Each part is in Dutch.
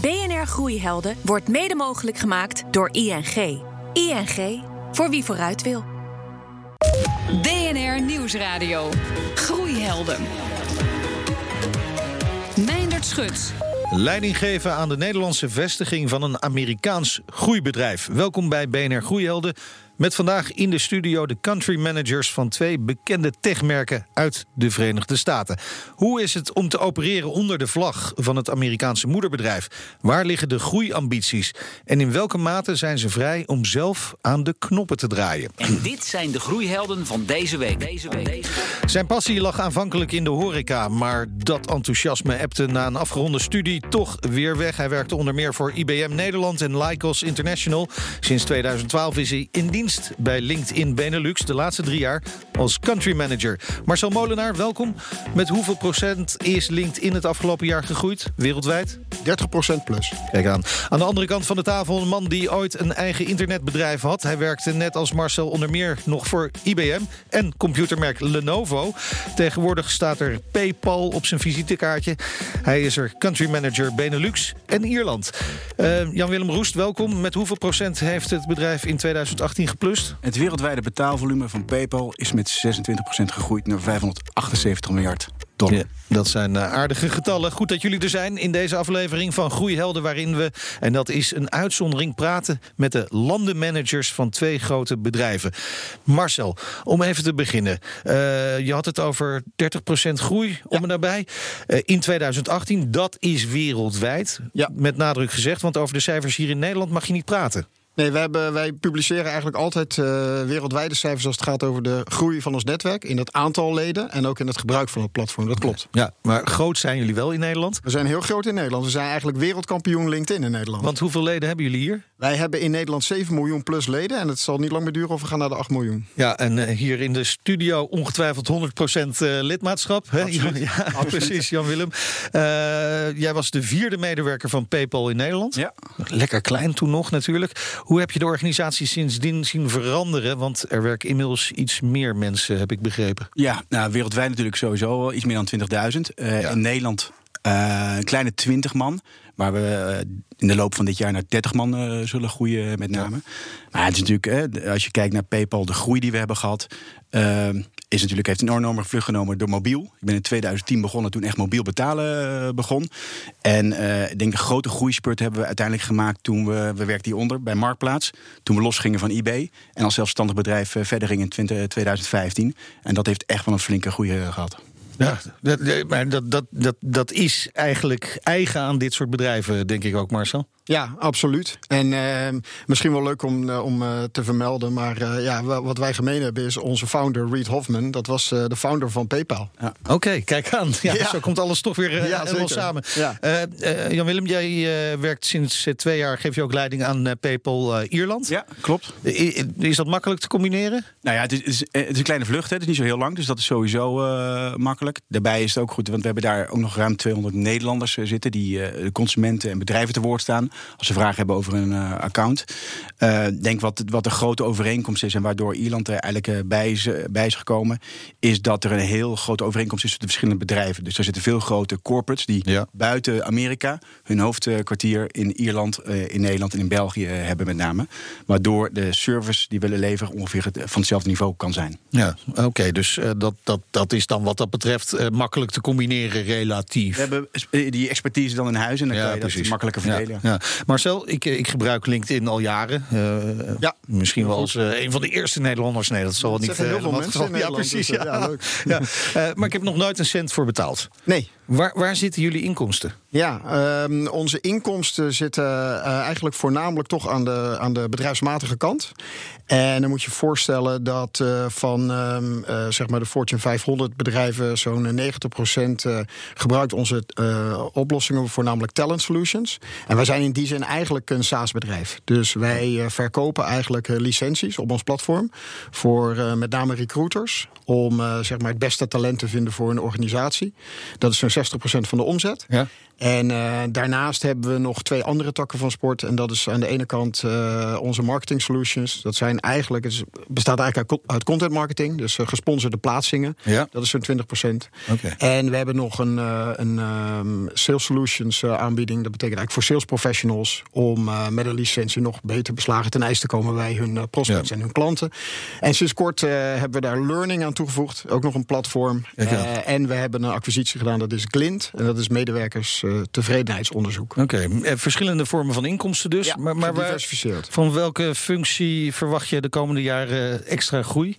BNR Groeihelden wordt mede mogelijk gemaakt door ING. ING, voor wie vooruit wil. BNR Nieuwsradio. Groeihelden. Meindert Schut. Leiding geven aan de Nederlandse vestiging van een Amerikaans groeibedrijf. Welkom bij BNR Groeihelden. Met vandaag in de studio de country managers van twee bekende techmerken uit de Verenigde Staten. Hoe is het om te opereren onder de vlag van het Amerikaanse moederbedrijf? Waar liggen de groeiambities? En in welke mate zijn ze vrij om zelf aan de knoppen te draaien? En dit zijn de groeihelden van deze week. Deze week. Zijn passie lag aanvankelijk in de horeca, maar dat enthousiasme ebte na een afgeronde studie toch weer weg. Hij werkte onder meer voor IBM Nederland en Lycos International. Sinds 2012 is hij in dienst bij LinkedIn Benelux de laatste drie jaar als country manager. Marcel Molenaar, welkom. Met hoeveel procent is LinkedIn het afgelopen jaar gegroeid, wereldwijd? 30 procent plus. Kijk aan. Aan de andere kant van de tafel een man die ooit een eigen internetbedrijf had. Hij werkte net als Marcel onder meer nog voor IBM en computermerk Lenovo. Tegenwoordig staat er PayPal op zijn visitekaartje. Hij is er country manager Benelux en Ierland. Uh, Jan-Willem Roest, welkom. Met hoeveel procent heeft het bedrijf in 2018 geplust? Het wereldwijde betaalvolume van PayPal is met 26 procent gegroeid naar 578 miljard. Ja, dat zijn uh, aardige getallen. Goed dat jullie er zijn in deze aflevering van Groeihelden... waarin we, en dat is een uitzondering, praten met de landenmanagers... van twee grote bedrijven. Marcel, om even te beginnen. Uh, je had het over 30% groei, om ja. en daarbij. Uh, in 2018, dat is wereldwijd, ja. met nadruk gezegd... want over de cijfers hier in Nederland mag je niet praten. Nee, wij, hebben, wij publiceren eigenlijk altijd uh, wereldwijde cijfers als het gaat over de groei van ons netwerk. In het aantal leden en ook in het gebruik van het platform. Dat klopt. Ja, maar groot zijn jullie wel in Nederland? We zijn heel groot in Nederland. We zijn eigenlijk wereldkampioen LinkedIn in Nederland. Want hoeveel leden hebben jullie hier? Wij hebben in Nederland 7 miljoen plus leden. En het zal niet lang meer duren of we gaan naar de 8 miljoen. Ja, en uh, hier in de studio ongetwijfeld 100% uh, lidmaatschap. Hè? Absoluut. Ja, Absoluut. precies, Jan-Willem. jij was de vierde medewerker van PayPal in Nederland. Ja. Lekker klein toen nog natuurlijk. Hoe heb je de organisatie sindsdien zien veranderen? Want er werken inmiddels iets meer mensen, heb ik begrepen. Ja, nou, wereldwijd natuurlijk sowieso iets meer dan 20.000. Uh, ja. In Nederland uh, een kleine 20 man. Waar we uh, in de loop van dit jaar naar 30 man uh, zullen groeien, met name. Ja. Maar het is natuurlijk, hè, als je kijkt naar PayPal, de groei die we hebben gehad. is natuurlijk, heeft een enorme vlucht genomen door mobiel. Ik ben in 2010 begonnen toen echt mobiel betalen uh, begon. En uh, ik denk de grote groeispurt hebben we uiteindelijk gemaakt toen we, we werkten hieronder bij Marktplaats. Toen we losgingen van eBay. En als zelfstandig bedrijf verder gingen in 20, 2015. En dat heeft echt wel een flinke groei gehad. Ja, dat, maar dat, dat, dat, dat is eigenlijk eigen aan dit soort bedrijven, denk ik ook, Marcel. Ja, absoluut. En uh, misschien wel leuk om, uh, om uh, te vermelden. Maar uh, ja, wat wij gemeen hebben is onze founder Reed Hoffman. Dat was de founder van PayPal. Ja. Oké, okay, kijk aan. Ja, ja, Zo komt alles toch weer ja, helemaal samen. Ja. Jan-Willem, jij werkt sinds twee jaar, geef je ook leiding aan PayPal Ierland. Ja, klopt. is dat makkelijk te combineren? Nou ja, het is, het is, het is een kleine vlucht. Hè. Het is niet zo heel lang, dus dat is sowieso makkelijk. Daarbij is het ook goed, want we hebben daar ook nog ruim 200 Nederlanders zitten... die de consumenten en bedrijven te woord staan als ze vragen hebben over een uh, account. Uh, denk wat, wat de grote overeenkomst is en waardoor Ierland er eigenlijk bij is, bij is gekomen, is dat er een heel grote overeenkomst is tussen de verschillende bedrijven. Dus er zitten veel grote corporates die ja. buiten Amerika hun hoofdkwartier in Ierland, in Nederland en in België hebben met name. Waardoor de service die willen leveren ongeveer van hetzelfde niveau kan zijn. Ja, oké. Okay, dus dat, dat, dat is dan wat dat betreft makkelijk te combineren relatief. We hebben die expertise dan in huis en dan ja, kan je precies. dat makkelijker verdelen. Ja, ja. Marcel, ik, ik gebruik LinkedIn al jaren. Uh, ja, misschien wel als uh, een van de eerste Nederlanders. Nee, dat zal wel niet heel veel mensen. Ja, precies. Ja. ja, leuk. ja. Maar ik heb nog nooit een cent voor betaald. Nee. Waar, waar zitten jullie inkomsten? Ja, um, onze inkomsten zitten uh, eigenlijk voornamelijk toch aan de, aan de bedrijfsmatige kant. En dan moet je voorstellen dat uh, van um, uh, zeg maar de Fortune 500 bedrijven zo'n 90% uh, gebruikt onze oplossingen, voornamelijk talent solutions. En wij zijn in die zin eigenlijk een SaaS-bedrijf. Dus wij verkopen eigenlijk licenties op ons platform voor met name recruiters om zeg maar het beste talent te vinden voor een organisatie. Dat is zo'n 60% van de omzet. Ja. En uh, daarnaast hebben we nog twee andere takken van sport. En dat is aan de ene kant uh, onze marketing solutions. Dat zijn eigenlijk, het bestaat eigenlijk uit, uit content marketing. Dus uh, gesponsorde plaatsingen. Ja. Dat is zo'n 20%. Oké. En we hebben nog een, een um, sales solutions aanbieding. Dat betekent eigenlijk voor sales professionals om met een licentie nog beter beslagen ten ijs te komen bij hun prospects ja. en hun klanten. En sinds kort hebben we daar learning aan toegevoegd. Ook nog een platform. Ja, en we hebben een acquisitie gedaan, dat is Glint. En dat is medewerkers tevredenheidsonderzoek. Oké, okay. verschillende vormen van inkomsten dus. Ja, maar maar waar, van welke functie verwacht je de komende jaren extra groei?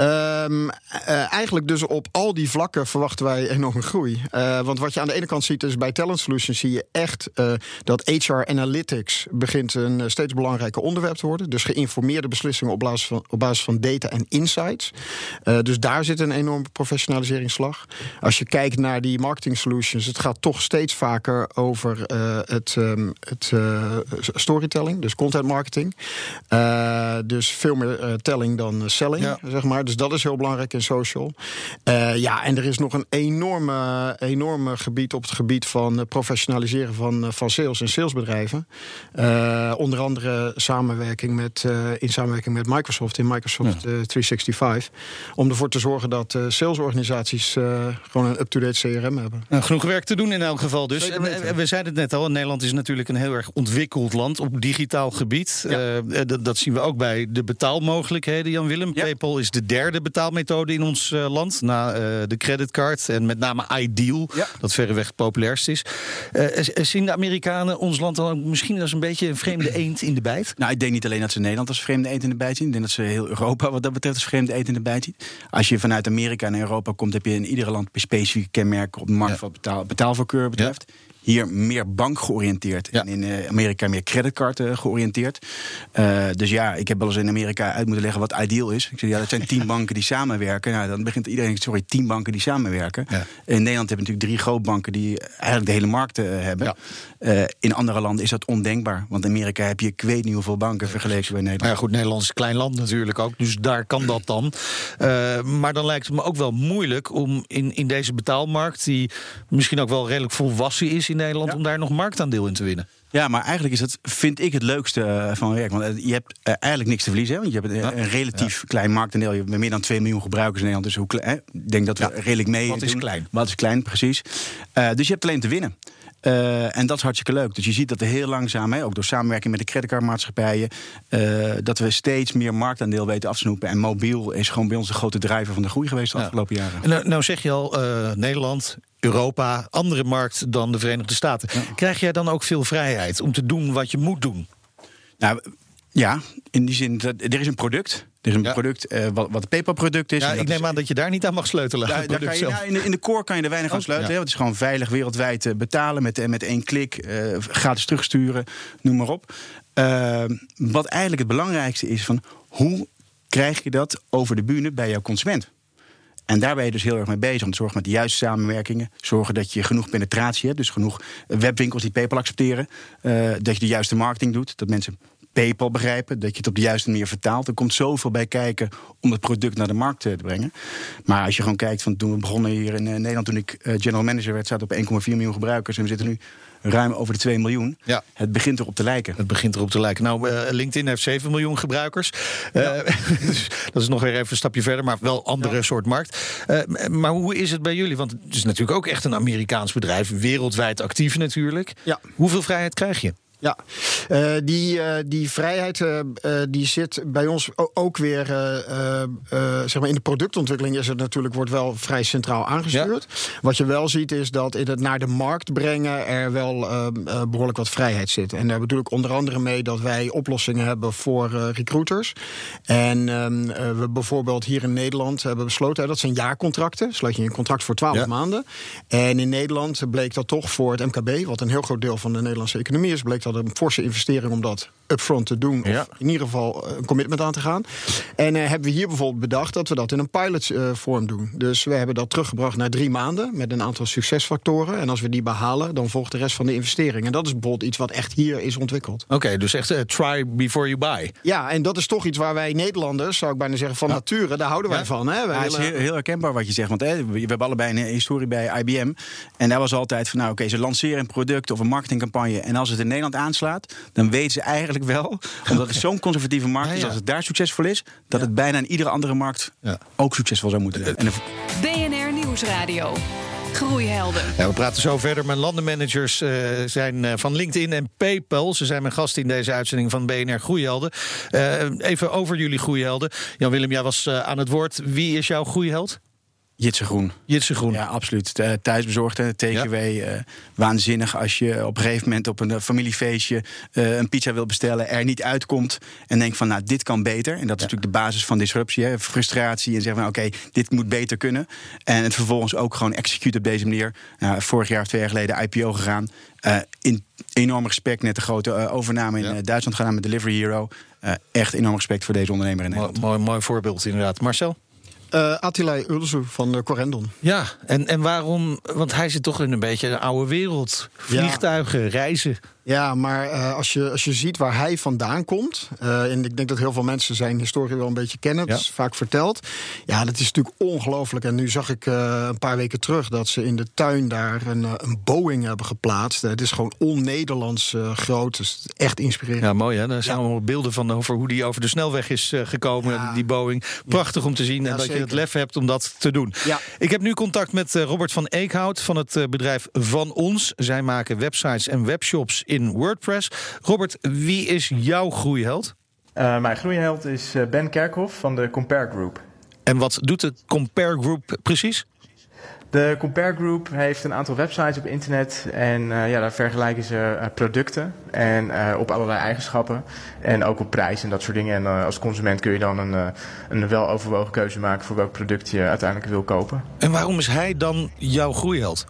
Um, uh, eigenlijk dus op al die vlakken verwachten wij enorme groei. Uh, want wat je aan de ene kant ziet is bij Talent Solutions zie je echt uh, dat HR Analytics begint een steeds belangrijker onderwerp te worden. Dus geïnformeerde beslissingen op basis van, op basis van data en insights. dus daar zit een enorme professionaliseringsslag. Als je kijkt naar die marketing solutions, het gaat toch steeds vaker over het, um, het storytelling, dus content marketing. dus veel meer telling dan selling, ja. zeg maar. Dus dat is heel belangrijk in social. Uh, ja, en er is nog een enorme, enorme gebied op het gebied van professionaliseren van, van sales en salesbedrijven. Uh, onder andere samenwerking met, uh, in samenwerking met Microsoft in Microsoft ja. 365. Om ervoor te zorgen dat salesorganisaties gewoon een up-to-date CRM hebben. Nou, genoeg werk te doen in elk geval dus. En, we zeiden het net al, Nederland is natuurlijk een heel erg ontwikkeld land op digitaal gebied. Ja. dat, dat zien we ook bij de betaalmogelijkheden, Jan Willem. Ja. PayPal is de derde betaalmethode in ons uh, land. Na uh, de creditcard en met name Ideal. Ja. Dat verreweg het populairst is. Uh, zien de Amerikanen ons land dan misschien als een beetje een vreemde eend in de bijt? Nou, ik denk niet alleen dat ze Nederland als vreemde eend in de bijt zien. Ik denk dat ze heel Europa wat dat betreft als vreemde eend in de bijt zien. Als je vanuit Amerika naar Europa komt, heb je in iedere land specifieke kenmerken op de markt ja. wat betaal, betaalvoorkeur betreft. Ja hier meer bank georiënteerd. Ja. En in uh, Amerika meer creditcard uh, georiënteerd. Uh, dus ja, ik heb wel eens in Amerika uit moeten leggen wat ideal is. Ik zeg, ja, dat zijn tien banken die samenwerken. Nou, dan begint iedereen, sorry, tien banken die samenwerken. Ja. In Nederland hebben we natuurlijk drie grootbanken die eigenlijk de hele markt hebben. Ja. in andere landen is dat ondenkbaar. Want in Amerika heb je ik weet niet hoeveel banken vergeleken bij Nederland. Maar ja, goed, Nederland is een klein land natuurlijk ook. Dus daar kan dat dan. maar dan lijkt het me ook wel moeilijk om in, in deze betaalmarkt... die misschien ook wel redelijk volwassen is... In Nederland ja. om daar nog marktaandeel in te winnen. Ja, maar eigenlijk is het, vind ik, het leukste van werk. Want je hebt uh, eigenlijk niks te verliezen. Hè? Want je hebt een, ja. een relatief ja. klein marktaandeel. Je hebt meer dan 2 miljoen gebruikers in Nederland. Dus hoe klein, ik denk dat we redelijk mee Wat is klein? Wat is klein, precies. Uh, dus je hebt alleen te winnen. Uh, en dat is hartstikke leuk. Dus je ziet dat er heel langzaam, hè, ook door samenwerking met de creditcardmaatschappijen, uh, dat we steeds meer marktaandeel weten afsnoepen. En mobiel is gewoon bij ons de grote drijver van de groei geweest de ja. afgelopen jaren. En nou, nou zeg je al, uh, Nederland, Europa, andere markt dan de Verenigde Staten. Ja. Krijg jij dan ook veel vrijheid om te doen wat je moet doen? Nou, ja, in die zin, dat, er is een product. Er is een ja. product uh, wat, wat een PayPal-product is. Ja, ik neem is, aan dat je daar niet aan mag sleutelen. Daar, daar kan je, nou, in, de, in de core kan je er weinig aan sleutelen. Ja. Het is gewoon veilig wereldwijd uh, betalen met, met één klik. Uh, gratis terugsturen, noem maar op. wat eigenlijk het belangrijkste is van hoe krijg je dat over de bühne bij jouw consument? En daar ben je dus heel erg mee bezig. Om te zorgen met de juiste samenwerkingen. Zorgen dat je genoeg penetratie hebt. Dus genoeg webwinkels die PayPal accepteren. Uh, dat je de juiste marketing doet. Dat mensen PayPal begrijpen. Dat je het op de juiste manier vertaalt. Er komt zoveel bij kijken om het product naar de markt te brengen. Maar als je gewoon kijkt van toen we begonnen hier in Nederland. Toen ik general manager werd, zaten op 1,4 miljoen gebruikers. En we zitten nu ruim over de 2 miljoen. Ja. Het begint erop te lijken. Het begint erop te lijken. Nou, uh, LinkedIn heeft 7 miljoen gebruikers. Ja. Uh, dus dat is nog weer even een stapje verder, maar wel een andere ja. soort markt. Uh, maar hoe is het bij jullie? Want het is natuurlijk ook echt een Amerikaans bedrijf, wereldwijd actief natuurlijk. Ja. Hoeveel vrijheid krijg je? Ja, uh, die, uh, die vrijheid uh, die zit bij ons ook weer, zeg maar in de productontwikkeling is het natuurlijk wordt wel vrij centraal aangestuurd. Ja. Wat je wel ziet is dat in het naar de markt brengen er wel behoorlijk wat vrijheid zit. En daar bedoel ik onder andere mee dat wij oplossingen hebben voor recruiters. En um, we bijvoorbeeld hier in Nederland hebben besloten, dat zijn jaarcontracten. Sluit je een contract voor 12 ja. maanden. En in Nederland bleek dat toch voor het MKB, wat een heel groot deel van de Nederlandse economie is, bleek dat een forse investering om dat upfront te doen. Ja. Of in ieder geval een commitment aan te gaan. En eh, hebben we hier bijvoorbeeld bedacht dat we dat in een pilotvorm doen. Dus we hebben dat teruggebracht naar drie maanden met een aantal succesfactoren. En als we die behalen, dan volgt de rest van de investering. En dat is bijvoorbeeld iets wat echt hier is ontwikkeld. Oké, dus echt eh, try before you buy. Ja, en dat is toch iets waar wij Nederlanders, zou ik bijna zeggen, van nature, daar houden wij Ja. van. Hè? Wij Ja, het is heel, heel herkenbaar wat je zegt. Want hè, we we hebben allebei een historie bij IBM. En daar was altijd van, nou oké, ze lanceren een product of een marketingcampagne. En als het in Nederland aanslaat, dan weten ze eigenlijk wel... omdat het zo'n conservatieve markt is, als het daar succesvol is... dat het bijna in iedere andere markt ook succesvol zou moeten zijn. En de- BNR Nieuwsradio. Groeihelden. Ja, we praten zo verder. Mijn landenmanagers eh, zijn eh, van LinkedIn en PayPal. Ze zijn mijn gast in deze uitzending van BNR Groeihelden. Eh, even over jullie groeihelden. Jan-Willem, jij was aan het woord. Wie is jouw groeiheld? Jitse Groen. Jitse Groen. Ja, absoluut. Eh, Thuisbezorgd en TGW. eh, waanzinnig als je op een gegeven moment op een eh, familiefeestje een pizza wil bestellen, er niet uitkomt en denkt van, nou, dit kan beter. En dat is natuurlijk de basis van disruptie, hè, frustratie en zeggen van, oké, dit moet beter kunnen. En het vervolgens ook gewoon execute op deze manier. Nou, vorig jaar of twee jaar geleden IPO gegaan. In enorm respect, net de grote overname in Ja. Duitsland gedaan met Delivery Hero. Echt enorm respect voor deze ondernemer in Mooi, Nederland. mooi, mooi voorbeeld inderdaad. Marcel? Eh Attila Ulzu van de Corendon. Ja, en, en waarom? Want hij zit toch in een beetje een oude wereld. Vliegtuigen, reizen. Ja, maar eh, als, je, als je ziet waar hij vandaan komt. eh, en ik denk dat heel veel mensen zijn historie wel een beetje kennen. Ja. is vaak verteld. Ja, dat is natuurlijk ongelooflijk. En nu zag ik eh, een paar weken terug dat ze in de tuin daar een, een Boeing hebben geplaatst. Het is gewoon on-Nederlands groot. Dus echt inspirerend. Ja, mooi hè. Er zijn allemaal beelden van over hoe die over de snelweg is gekomen. Ja. Die Boeing. Prachtig om te zien en dat je het lef hebt om dat te doen. Ja. Ik heb nu contact met Robert van Eekhout van het bedrijf Van Ons. Zij maken websites en webshops in WordPress. Robert, wie is jouw groeiheld? Eh, mijn groeiheld is eh, Ben Kerkhoff van de Compare Group. En wat doet de Compare Group precies? De Compare Group heeft een aantal websites op internet en eh, ja, daar vergelijken ze producten en op allerlei eigenschappen en ook op prijs en dat soort dingen. En als consument kun je dan een, een weloverwogen keuze maken voor welk product je uiteindelijk wil kopen. En waarom is hij dan jouw groeiheld?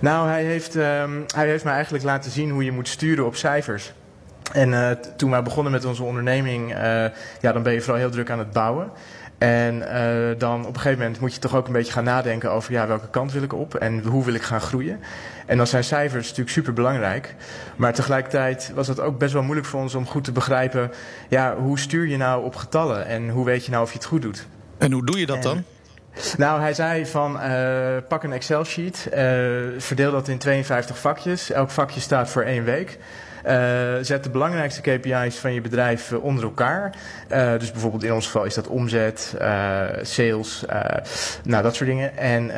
Nou, hij heeft, ehm, hij heeft mij eigenlijk laten zien hoe je moet sturen op cijfers. En eh, toen wij begonnen met onze onderneming, eh, ja, dan ben je vooral heel druk aan het bouwen. En eh, dan op een gegeven moment moet je toch ook een beetje gaan nadenken over ja, welke kant wil ik op en hoe wil ik gaan groeien. En dan zijn cijfers natuurlijk super belangrijk. Maar tegelijkertijd was het ook best wel moeilijk voor ons om goed te begrijpen, ja, hoe stuur je nou op getallen en hoe weet je nou of je het goed doet. En hoe doe je dat dan? Nou, hij zei van eh, pak een Excel-sheet, eh, verdeel dat in 52 vakjes. Elk vakje staat voor één week. Eh, zet de belangrijkste KPI's van je bedrijf onder elkaar. Dus bijvoorbeeld in ons geval is dat omzet, sales, nou dat soort dingen. En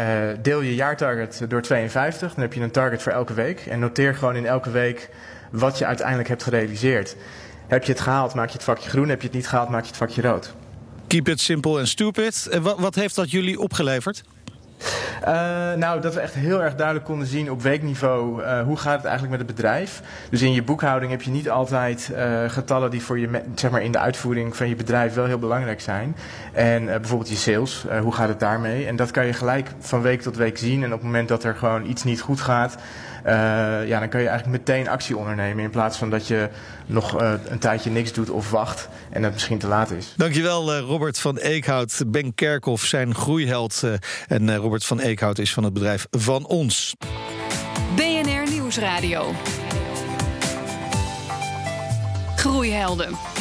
deel je jaartarget door 52, dan heb je een target voor elke week. En noteer gewoon in elke week wat je uiteindelijk hebt gerealiseerd. Heb je het gehaald, maak je het vakje groen. Heb je het niet gehaald, maak je het vakje rood. Keep it simple and stupid. En wat, wat heeft dat jullie opgeleverd? Uh, nou, dat we echt heel erg duidelijk konden zien op weekniveau uh, hoe gaat het eigenlijk met het bedrijf. Dus in je boekhouding heb je niet altijd uh, getallen die voor je, zeg maar in de uitvoering van je bedrijf wel heel belangrijk zijn. En bijvoorbeeld je sales, hoe gaat het daarmee? En dat kan je gelijk van week tot week zien. En op het moment dat er gewoon iets niet goed gaat, ja, dan kan je eigenlijk meteen actie ondernemen. In plaats van dat je nog een tijdje niks doet of wacht en het misschien te laat is. Dankjewel, Robert van Eekhout. Ben Kerkhoff, zijn groeiheld. En Robert van Eekhout is van het bedrijf Van Ons. BNR Nieuwsradio. Groeihelden.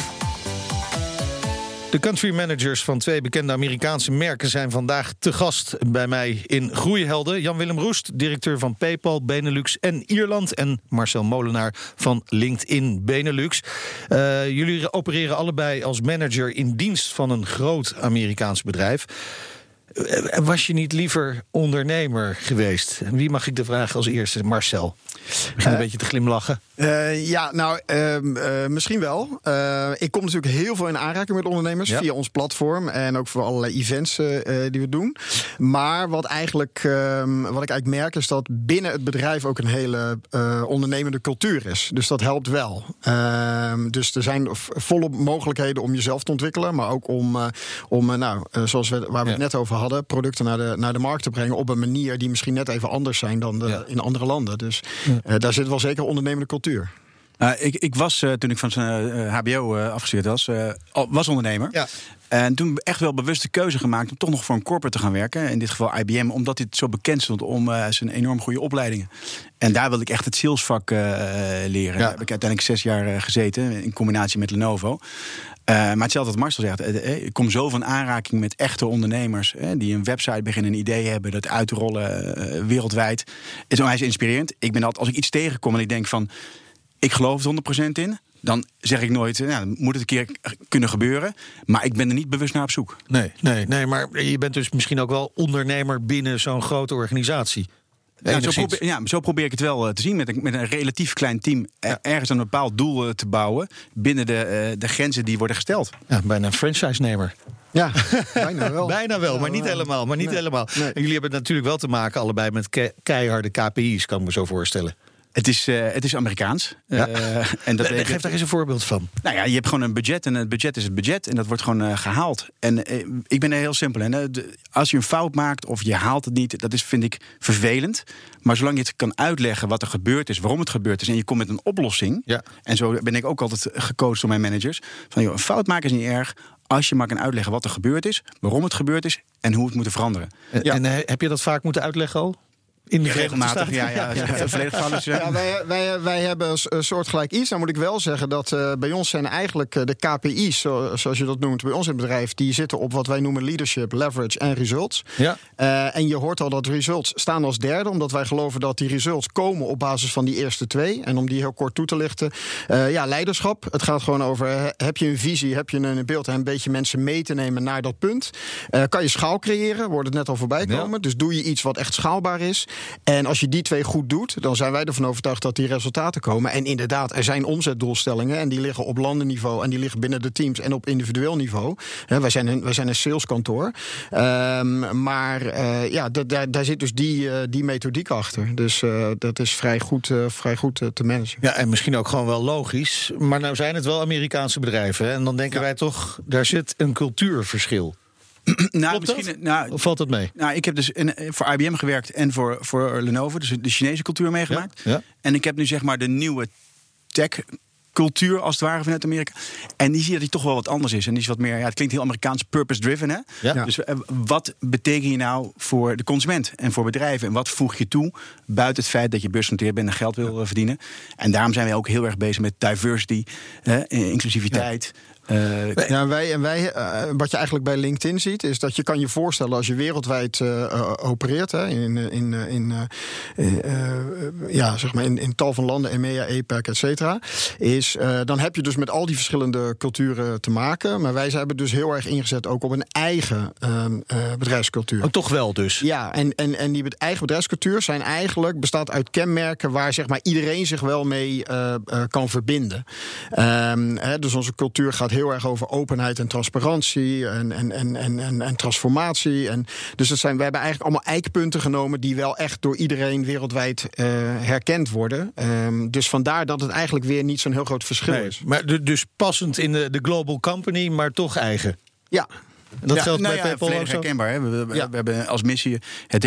De country managers van twee bekende Amerikaanse merken zijn vandaag te gast bij mij in Groeihelden. Jan-Willem Roest, directeur van PayPal Benelux en Ierland. En Marcel Molenaar van LinkedIn Benelux. Uh, jullie opereren allebei als manager in dienst van een groot Amerikaans bedrijf. Uh, was je niet liever ondernemer geweest? Wie mag ik de vraag als eerste? Marcel. Een uh, beetje te glimlachen. Uh, ja, nou, uh, misschien wel. Ik kom natuurlijk heel veel in aanraking met ondernemers ja. via ons platform en ook voor allerlei events die we doen. Maar wat, eigenlijk, ehm, wat ik eigenlijk merk is dat binnen het bedrijf ook een hele ondernemende cultuur is. Dus dat helpt wel. Ehm, dus er zijn volop mogelijkheden om jezelf te ontwikkelen, maar ook om, om nou, zoals we, waar we ja. het net over hadden, producten naar de, naar de markt te brengen op een manier die misschien net even anders zijn dan de, ja. in andere landen. Dus ja. Daar zit wel zeker ondernemende cultuur. Nou, ik, ik was uh, toen ik van zijn uh, HBO uh, afgestudeerd was, was ondernemer. Ja. En toen echt wel bewust de keuze gemaakt om toch nog voor een corporate te gaan werken. In dit geval IBM, omdat dit zo bekend stond om zijn enorm goede opleidingen. En daar wilde ik echt het salesvak leren. Daar heb ik uiteindelijk zes jaar gezeten in combinatie met Lenovo. Uh, maar hetzelfde wat Marcel zegt. Ik kom zo van aanraking met echte ondernemers. die een website beginnen, een idee hebben, dat uitrollen wereldwijd. Het is inspirerend. Ik ben altijd, als ik iets tegenkom en ik denk van ik geloof er 100% in. Dan zeg ik nooit, nou, moet het een keer kunnen gebeuren. Maar ik ben er niet bewust naar op zoek. Nee, nee, nee, maar je bent dus misschien ook wel ondernemer binnen zo'n grote organisatie. Ja zo, probeer, ja, zo probeer ik het wel eh, te zien. Met een, met een relatief klein team ergens een bepaald doel eh, te bouwen. binnen de, eh, de grenzen die worden gesteld. Ja, bijna een franchise-nemer. Ja, bijna wel. bijna wel, maar niet helemaal. Maar niet helemaal. En jullie hebben natuurlijk wel te maken allebei met keiharde KPI's, kan ik me zo voorstellen. Het is, uh, het is Amerikaans. Ja. Uh, en dat Geef daar eens een voorbeeld van. Nou ja, je hebt gewoon een budget en het budget is het budget en dat wordt gewoon uh, gehaald. En ik ben er heel simpel in. Als je een fout maakt of je haalt het niet, dat is, vind ik vervelend. Maar zolang je het kan uitleggen wat er gebeurd is, waarom het gebeurd is en je komt met een oplossing. Ja. En zo ben ik ook altijd gecoacht door mijn managers. Van joh, een fout maken is niet erg. Als je maar kan uitleggen wat er gebeurd is, waarom het gebeurd is en hoe het moet veranderen. Ja. En heb je dat vaak moeten uitleggen al? In de regelmatig, ja, ja, ja, ja. ja wij, wij, wij hebben een soortgelijk iets. Dan moet ik wel zeggen dat uh, bij ons zijn eigenlijk uh, de KPI's, zo, zoals je dat noemt, bij ons in het bedrijf, die zitten op wat wij noemen leadership, leverage en results. Ja. Uh, en je hoort al dat results staan als derde, omdat wij geloven dat die results komen op basis van die eerste twee. En om die heel kort toe te lichten, ja, leiderschap. Het gaat gewoon over: heb je een visie, heb je een beeld en een beetje mensen mee te nemen naar dat punt. kan je schaal creëren, wordt het net al voorbij komen. Ja. Dus doe je iets wat echt schaalbaar is. En als je die twee goed doet, dan zijn wij ervan overtuigd dat die resultaten komen. En inderdaad, er zijn omzetdoelstellingen en die liggen op landenniveau en die liggen binnen de teams en op individueel niveau. wij, zijn een, wij zijn een saleskantoor. Um, maar uh, ja, daar, daar zit dus die, uh, die methodiek achter. Dus uh, dat is vrij goed, vrij goed te managen. Ja, en misschien ook gewoon wel logisch. Maar nou zijn het wel Amerikaanse bedrijven. Hè? En dan denken ja. wij toch, daar zit een cultuurverschil. nou, misschien, nou, of valt dat mee? Nou, ik heb dus in, voor IBM gewerkt en voor, voor Lenovo, dus de Chinese cultuur meegemaakt. Ja, ja. En ik heb nu zeg maar de nieuwe tech cultuur als het ware vanuit Amerika. En die zie je dat die toch wel wat anders is. En die is wat meer, ja, het klinkt heel Amerikaans, purpose-driven. Hè? Ja. Dus uh, wat betekent je nou voor de consument en voor bedrijven? En wat voeg je toe buiten het feit dat je beursgenoteerd bent en geld wil uh, verdienen? En daarom zijn wij ook heel erg bezig met diversity, inclusiviteit. Uh, ja, wij, en wij, uh, wat je eigenlijk bij LinkedIn ziet, is dat je kan je voorstellen als je wereldwijd uh, opereert, hè, in, in, in, ja, zeg maar in, in tal van landen, EMEA, APEC, et cetera, is dan heb je dus met al die verschillende culturen te maken. Maar wij hebben dus heel erg ingezet ook op een eigen ehm, bedrijfscultuur. Oh, toch wel dus? Ja, en, en, en die eigen bedrijfscultuur zijn eigenlijk, bestaat uit kenmerken waar zeg maar iedereen zich wel mee kan verbinden. Um, hè, dus onze cultuur gaat heel erg over openheid en transparantie en, en, en, en, en, transformatie. En, dus dat zijn, we hebben eigenlijk allemaal eikpunten genomen die wel echt door iedereen wereldwijd uh, herkend worden. Um, dus vandaar dat het eigenlijk weer niet zo'n heel groot verschil nee, is. Maar dus passend in de, de global company, maar toch eigen. Ja. Dat ja, geldt nou bij ja, PayPal herkenbaar. Hè? We, we, ja. we, hebben als missie het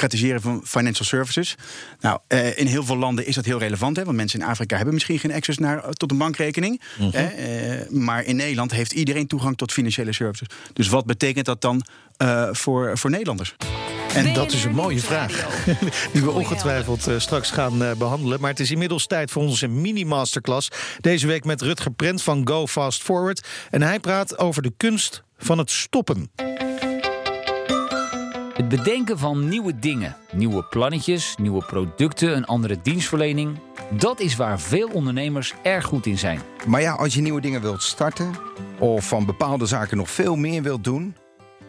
democratiseren van financial services. Nou, uh, in heel veel landen is dat heel relevant. Hè, want mensen in Afrika hebben misschien geen access naar, tot een bankrekening. Mhm. Mm -hmm. hè, uh, maar in Nederland heeft iedereen toegang tot financiële services. Dus wat betekent dat dan uh, voor, voor Nederlanders? En dat is een mooie vraag, die we ongetwijfeld uh, straks gaan uh, behandelen. Maar het is inmiddels tijd voor onze mini-masterclass. Deze week met Rutger Prent van Go Fast Forward. En hij praat over de kunst van het stoppen. Bedenken van nieuwe dingen, nieuwe plannetjes, nieuwe producten, een andere dienstverlening. Dat is waar veel ondernemers erg goed in zijn. Maar ja, als je nieuwe dingen wilt starten of van bepaalde zaken nog veel meer wilt doen,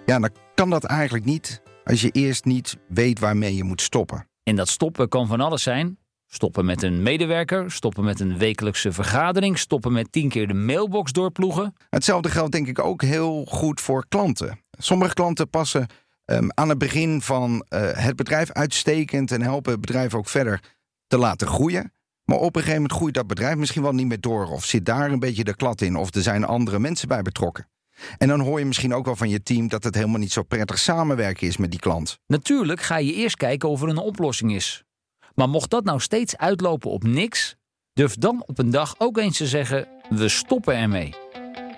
ja, dan kan dat eigenlijk niet als je eerst niet weet waarmee je moet stoppen. En dat stoppen kan van alles zijn. Stoppen met een medewerker, stoppen met een wekelijkse vergadering, stoppen met tien keer de mailbox doorploegen. Hetzelfde geldt denk ik ook heel goed voor klanten. Sommige klanten passen um, aan het begin van uh, het bedrijf uitstekend en helpen het bedrijf ook verder te laten groeien. Maar op een gegeven moment groeit dat bedrijf misschien wel niet meer door of zit daar een beetje de klad in of er zijn andere mensen bij betrokken. En dan hoor je misschien ook wel van je team dat het helemaal niet zo prettig samenwerken is met die klant. Natuurlijk ga je eerst kijken of er een oplossing is. Maar mocht dat nou steeds uitlopen op niks, Durf dan op een dag ook eens te zeggen: we stoppen ermee.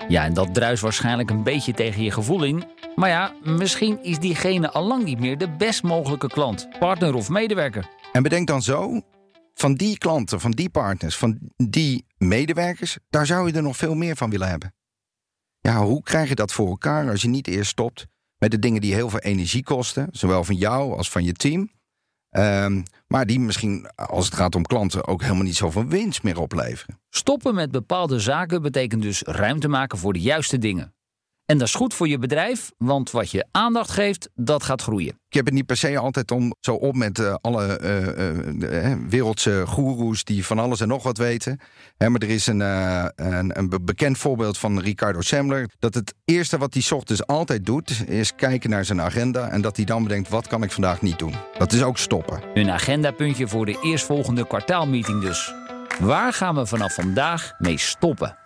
Ja, en dat druist waarschijnlijk een beetje tegen je gevoel in. Maar ja, misschien is diegene allang niet meer de best mogelijke klant, partner of medewerker. En bedenk dan zo, van die klanten, van die partners, van die medewerkers, daar zou je er nog veel meer van willen hebben. Ja, hoe krijg je dat voor elkaar als je niet eerst stopt met de dingen die heel veel energie kosten, zowel van jou als van je team, Ehm, maar die misschien, als het gaat om klanten, ook helemaal niet zoveel winst meer opleveren. Stoppen met bepaalde zaken betekent dus ruimte maken voor de juiste dingen. En dat is goed voor je bedrijf, want wat je aandacht geeft, dat gaat groeien. Ik heb het niet per se altijd om zo op met uh, alle uh, uh, wereldse goeroes die van alles en nog wat weten. Hè, maar er is een, een, een, bekend voorbeeld van Ricardo Semler. Dat het eerste wat hij ochtends altijd doet, is kijken naar zijn agenda. En dat hij dan bedenkt, wat kan ik vandaag niet doen? Dat is ook stoppen. Een agendapuntje voor de eerstvolgende kwartaalmeeting dus. Waar gaan we vanaf vandaag mee stoppen?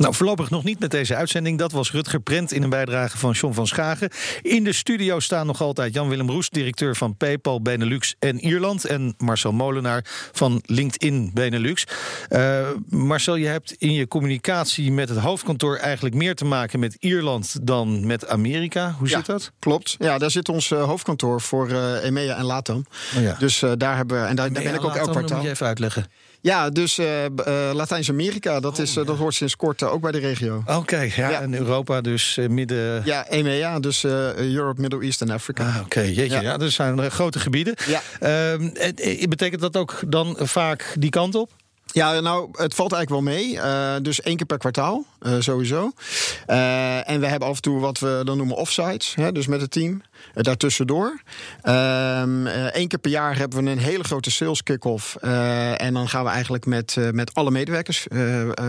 Nou, voorlopig nog niet met deze uitzending. Dat was Rutger Prent in een bijdrage van John van Schagen. In de studio staan nog altijd Jan-Willem Roes, directeur van PayPal Benelux en Ierland. En Marcel Molenaar van LinkedIn Benelux. Uh, Marcel, je hebt in je communicatie met het hoofdkantoor eigenlijk meer te maken met Ierland dan met Amerika. Hoe zit dat? Klopt. Ja, daar zit ons uh, hoofdkantoor voor uh, EMEA en LATAM. Oh ja. Dus daar hebben we. En daar, daar ben ik ook elk kwartaal. moet je even uitleggen. Ja, dus uh, uh, Latijns-Amerika, dat, is, uh, dat hoort sinds kort ook bij de regio. Oké, ja, ja, en Europa dus midden... Ja, EMEA, dus Europe, Middle East en Afrika. Ah, Oké, jeetje, ja. ja, dat zijn grote gebieden. Ja. Ehm, betekent dat ook dan vaak die kant op? Ja, nou, het valt eigenlijk wel mee. Uh, dus één keer per kwartaal, uh, sowieso. Uh, en we hebben af en toe wat we dan noemen offsites, hè, dus met het team. Daartussendoor. Eén ehm, keer per jaar hebben we een hele grote sales kick-off. en dan gaan we eigenlijk met, met alle medewerkers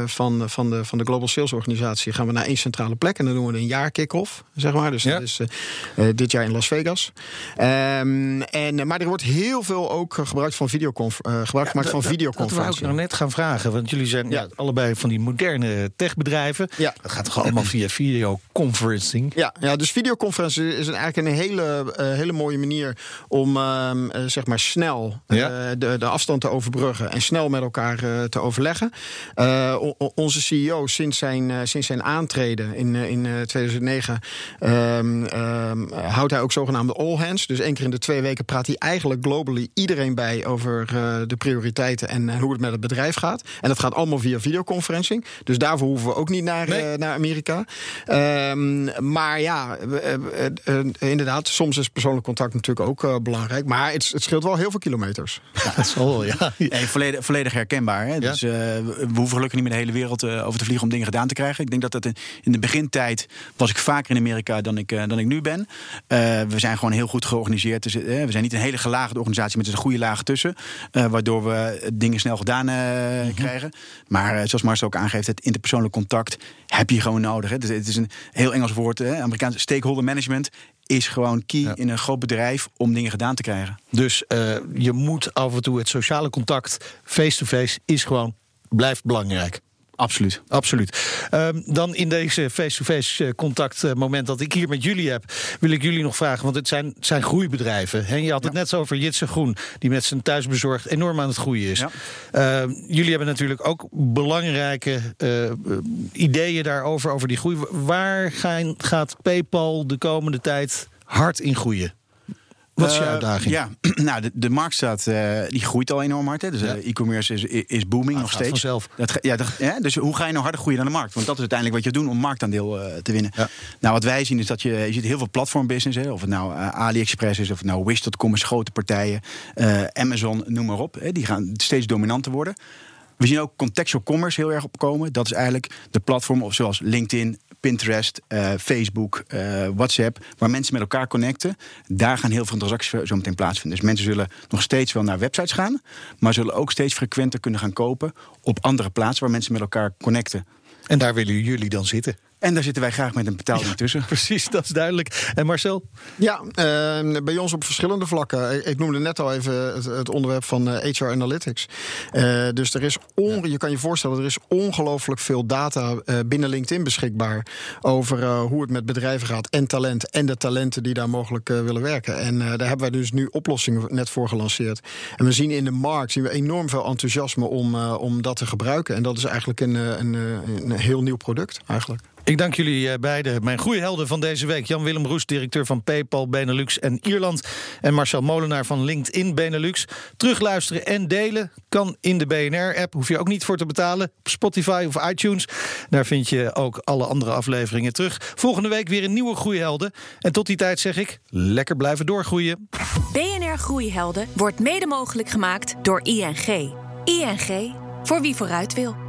van, van, de, van de Global Sales Organisatie... gaan we naar één centrale plek en dan doen we een jaar kick-off, zeg maar. Dus ja. dat is dit jaar in Las Vegas. Um, en, maar er wordt heel veel ook gebruikt van videoconf gebruik gemaakt van videoconferentie. Dat gaan vragen. Want jullie zijn ja. allebei van die moderne techbedrijven. Ja. Dat gaat toch allemaal via videoconferencing? Ja, ja dus videoconferentie is eigenlijk een hele, uh, hele mooie manier om uh, zeg maar snel uh, de, de afstand te overbruggen en snel met elkaar te overleggen. onze CEO sinds zijn, sinds zijn aantreden in, in 2009 um, um, houdt hij ook zogenaamde all hands. Dus één keer in de twee weken praat hij eigenlijk globally iedereen bij over de prioriteiten en hoe het met het bedrijf gaat. En dat gaat allemaal via videoconferencing. Dus daarvoor hoeven we ook niet naar, nee. naar Amerika. Um, maar ja, uh, inderdaad, soms is persoonlijk contact natuurlijk ook belangrijk. Maar het, het, scheelt wel heel veel kilometers. Ja, dat is wel, ja. Volledig, volledig herkenbaar. Hè? Ja? Dus we hoeven gelukkig niet meer de hele wereld over te vliegen om dingen gedaan te krijgen. Ik denk dat dat in, in de begintijd was ik vaker in Amerika dan ik, dan ik nu ben. we zijn gewoon heel goed georganiseerd. Dus, we zijn niet een hele gelaagde organisatie met een goede laag tussen. waardoor we dingen snel gedaan uh, krijgen. Maar uh, zoals Marcel ook aangeeft, het interpersoonlijk contact heb je gewoon nodig. Hè. Dus het is een heel Engels woord. Hè. Amerikaans stakeholder management is gewoon key ja. in een groot bedrijf om dingen gedaan te krijgen. Dus uh, je moet af en toe het sociale contact face-to-face -face, is gewoon blijft belangrijk. Absoluut. Absoluut. Um, dan in deze face-to-face -face contactmoment dat ik hier met jullie heb, wil ik jullie nog vragen, want het zijn, zijn groeibedrijven. En je had het ja. net zo over Jitse Groen, die met zijn thuisbezorgd enorm aan het groeien is. Ja. Uh, jullie hebben natuurlijk ook belangrijke uh, ideeën daarover, over die groei. Waar gaan, gaat PayPal de komende tijd hard in groeien? Wat is je uitdaging? Uh, ja, nou, de, de markt staat, uh, die groeit al enorm hard. Hè. Dus ja. uh, e-commerce is, is booming ah, nog steeds. Vanzelf. Dat, ja, dat, ja, dus hoe ga je nou harder groeien dan de markt? Want dat is uiteindelijk wat je doet om marktaandeel te winnen. Ja. Nou, wat wij zien is dat je, je ziet heel veel platformbusiness. Hè, of het nou AliExpress is, of het nou Wish.com is, grote partijen. Amazon, noem maar op. Hè, die gaan steeds dominanter worden. We zien ook contextual commerce heel erg opkomen. Dat is eigenlijk de platform zoals LinkedIn, Pinterest, uh, Facebook, uh, WhatsApp, waar mensen met elkaar connecten. Daar gaan heel veel transacties zo meteen plaatsvinden. Dus mensen zullen nog steeds wel naar websites gaan, maar zullen ook steeds frequenter kunnen gaan kopen op andere plaatsen waar mensen met elkaar connecten. En daar willen jullie dan zitten? En daar zitten wij graag met een betaling tussen. Precies, dat is duidelijk. En Marcel? Ja, uh, bij ons op verschillende vlakken. Ik noemde net al even het, het onderwerp van uh, HR Analytics. Uh, dus er is on, je kan je voorstellen, er is ongelooflijk veel data binnen LinkedIn beschikbaar over hoe het met bedrijven gaat en talent en de talenten die daar mogelijk willen werken. En daar hebben wij dus nu oplossingen net voor gelanceerd. En we zien in de markt zien we enorm veel enthousiasme om, om dat te gebruiken. En dat is eigenlijk een, een, een heel nieuw product eigenlijk. Ik dank jullie beiden. Mijn goede helden van deze week. Jan-Willem Roes, directeur van PayPal Benelux en Ierland. En Marcel Molenaar van LinkedIn Benelux. Terugluisteren en delen kan in de BNR-app. Hoef je ook niet voor te betalen. Op Spotify of iTunes. Daar vind je ook alle andere afleveringen terug. Volgende week weer een nieuwe Groeihelden. En tot die tijd zeg ik, lekker blijven doorgroeien. BNR Groeihelden wordt mede mogelijk gemaakt door ING. ING, voor wie vooruit wil.